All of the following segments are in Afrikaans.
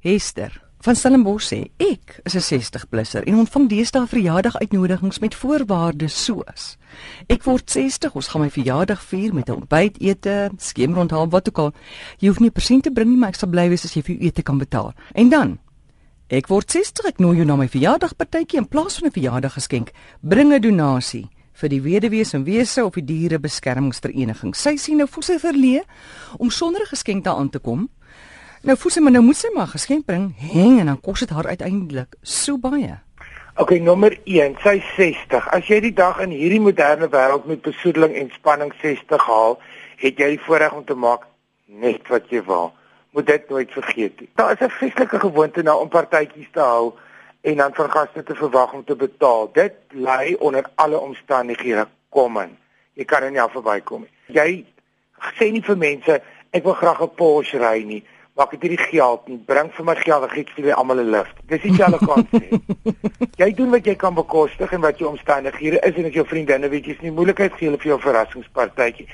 Hester van Stellenbosch sê ek is 'n 60-plusser en ontvang deesdae verjaardag uitnodigings met voorwaardes soos ek word 60, ons gaan my verjaardag vier met 'n ontbytete, skemerondhaal wat ook al. Jy hoef nie persent te bring nie, maar ek sal bly wees as jy vir ete kan betaal. En dan ek word 60, ek nooi jou na my verjaardagpartytjie in plaas van 'n verjaardaggeskenk, bring 'n donasie vir die weduwees en wese of die dierebeskermingsvereniging. Sy sien nou voel sy verleë om sonder 'n geskenk daaraan te kom Nou voel sy maar nou moet sy maar geskenk bring, heng en dan kos dit haar uiteindelik so baie. OK, nommer 1, sy 60. As jy die dag in hierdie moderne wêreld met besoedeling en spanning 60 haal, het jy die voorreg om te maak net wat jy wil. Moet dit nooit vergeet nie. Daar is 'n vreeslike gewoonte nou om partytjies te hou en dan van gaste te verwag om te betaal. Dit lei onder alle omstandighede kom in. Jy kan er nie af verbykom nie. Jy sê nie vir mense ek wil graag 'n Porsche ry nie maak dit hierdie geld nie. Bring vir my geld, ek gee vir almal 'n lift. Dis dieselfde konsep. jy doen wat jy kan bekostig en wat jou omstandighede is en as jou vriendinne weet jy's nie moeilikheid gee hulle vir jou verrassingspartytjie.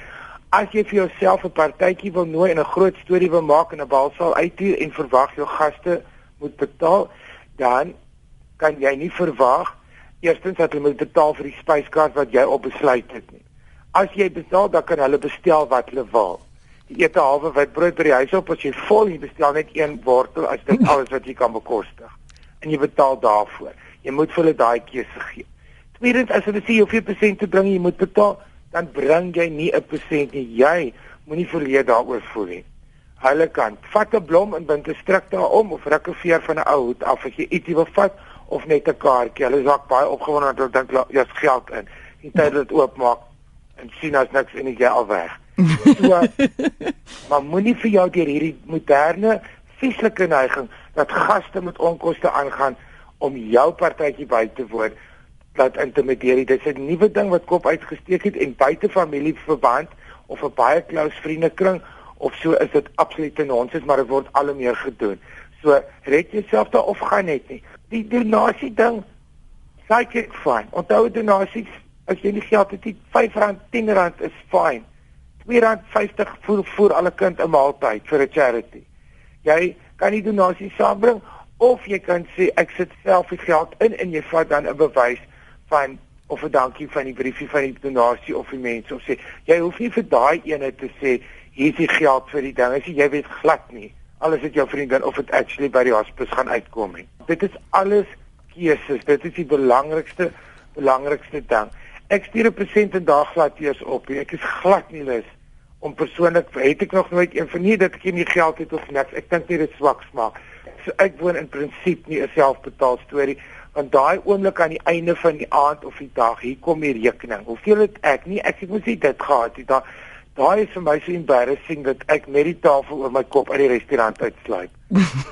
As jy vir jouself 'n partytjie wil nooi en 'n groot storie wil maak en 'n balsaal uithuur en verwag jou gaste moet betaal, dan kan jy nie verwag eerstens dat hulle moet betaal vir die spyskaart wat jy op besluit het nie. As jy betaal, dan kan hulle bestel wat hulle wil eet 'n halwe witbrood by die huis op as jy vol jy bestel net een wortel as dit alles wat jy kan bekostig en jy betaal daarvoor. Jy moet vir hulle daai keuse gee. Tweedens as hulle sê hoeveel persent te bring jy moet betaal, dan bring jy nie 'n persent nie. Jy moenie verleë daaroor voel nie. Hulle kan vat 'n blom en bind 'n stryk daarom of ruk 'n veer van 'n ou hoed af as jy ietsie wil vat of net 'n kaartjie. Hulle is ook baie opgewonde dat hulle dink jy's geld in. Die tyd dit oopmaak en sien as niks en jy al weg. So, maar moenie vir jou deur hierdie moderne vieslike neiging dat gaste met onkoste aangaan om jou partytjie by te woon dat intimideer. Dit is 'n nuwe ding wat kop uitgesteek het en buite familieverband of 'n baie close vriendekring of so is dit absoluut nonsens, maar dit word al hoe meer gedoen. So red jouself daar of gaan net nie. Die donasie ding, sê ek fyn. Onthou donasies as jy nie geld het nie, R5, R10 is fyn. R2.50 voer voer alle kind 'n maaltyd vir 'n charity. Jy kan die donasie saambring of jy kan sê ek sit self die geld in en jy vat dan 'n bewys van of 'n dankie van die briefie van die donasie of die mense of sê jy hoef nie vir daai ene te sê hier is die geld vir die ding as jy weet glad nie alles het jou vriendin of dit actually by die hospis gaan uitkom nie. Dit is alles keuses. Dit is die belangrikste belangrikste ding. Ek stuur 'n persent in daaglat eers op. Ek is glad nie lus om persoonlik het ek nog nooit een van nie dat ek nie geld het of niks. Ek dink nie dit swak smaak. So ek woon in prinsip nie 'n selfbetaal storie want daai oomblik aan die einde van die aand of die dag, hier kom die rekening. Hoeveel het ek nie ek het mos dit gehad nie. Daai daai is vir my so embarrassing dat ek met die tafel oor my kop uit die restaurant uitsluip.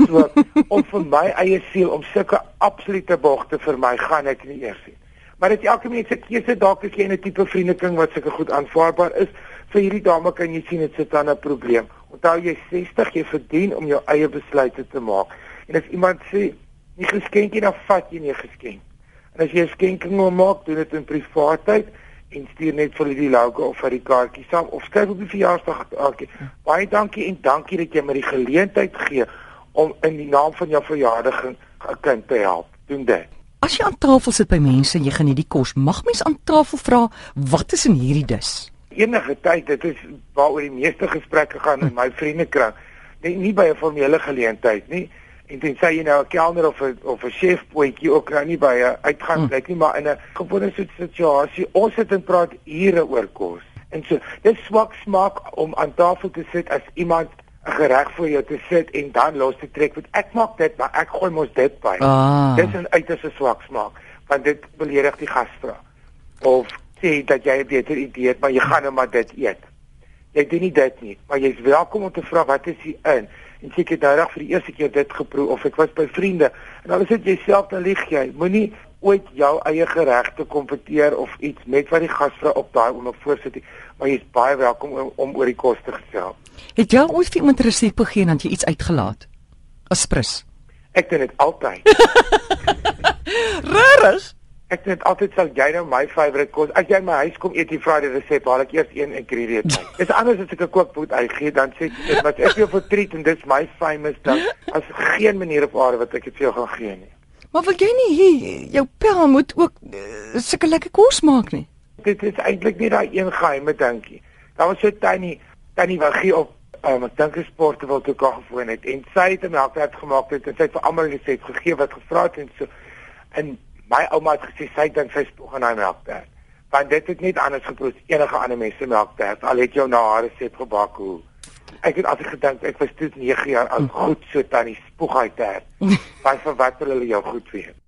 So om vir my eie siel om sulke absolute bogte vir my gaan ek nie eers sien. Maar dit elke mens se keuse dalk as jy 'n tipe vriendekring wat sulke goed aanvaarbaar is, vir hierdie dame kan jy sien dit sit dan 'n probleem. Onthou jy 60, jy verdien om jou eie besluite te maak. En as iemand sê nie geskenkie dan vat jy nie geskenk. En as jy 'n skenking wil maak, doen dit in privaatheid en stuur net vir die logo of vir die kaartjie saam of skryf op die verjaarsdag kaartjie. Baie dankie en dankie dat jy my die geleentheid gee om in die naam van jou verjaardag 'n kind te help. Doen dit. As jy aan tafel sit by mense en jy geniet die kos, mag mens aan tafel vra wat is in hierdie dis? Enige tyd, dit is waaroor die meeste gesprekke gaan in my vriendekring. Nie, nie by 'n formele geleentheid nie. En dit sê jy nou 'n kelner of 'n of 'n chef poetjie ook nou nie by 'n uitgang hmm. nie, maar in 'n gewone situasie, ons sit en praat ure oor kos. En so, dis swak smaak om aan tafel te sit as iemand gereg vir jou te sit en dan los te trek want ek maak dit maar ek gooi mos dit by. Ah. Dis 'n uiters swak smaak want dit beledig die gasvra. Of sê dat jy 'n beter idee het maar jy gaan nou maar dit eet. Jy doen nie dit nie, maar jy's welkom om te vra wat is hier in en seker nou reg vir die eerste keer dit geproe of ek was by vriende en dan sit jy self dan lieg jy. Moenie ooit jou eie geregte kompeteer of iets met wat die gasvra op daai onder voorsit maar jy's baie welkom om, om oor die kos te gesels. Het jy ooit vir iemand 'n resep gegee en dan jy iets uitgelaat? Aspris. Ek doen dit altyd. Rarig. Ek net altyd sal jy nou my favourite kos. As jy my huis kom eet die Friday resep, haal ek eers een ingredient uit. Dis anders as ek 'n kookboek uitgee, dan sê dit wat ek jou vir treat en dis my famous ding. As geen manier op aarde wat ek dit vir jou gaan gee nie. Maar wil jy nie hier jou pel moet ook uh, sulke lekker kos maak nie? Dit is eintlik nie daai een geheime dingie. Daar was so tannie, tannie wat gee op um, ek dink 'n sporte wil toe gaan gewoon het en sy het 'n melkperd gemaak het en sy het vir almal die resep gegee wat gevra het en so en my ouma het gesê sy dink sy spog in daai melkperd. Want dit het net anders geproes enige ander mense melkperd. Al het jou na haar resep gebak hoe. Ek het altyd gedink ek was toe 9 jaar oud, goed so tannie spog hy ter. Want vir wat wil hulle jou goed weet?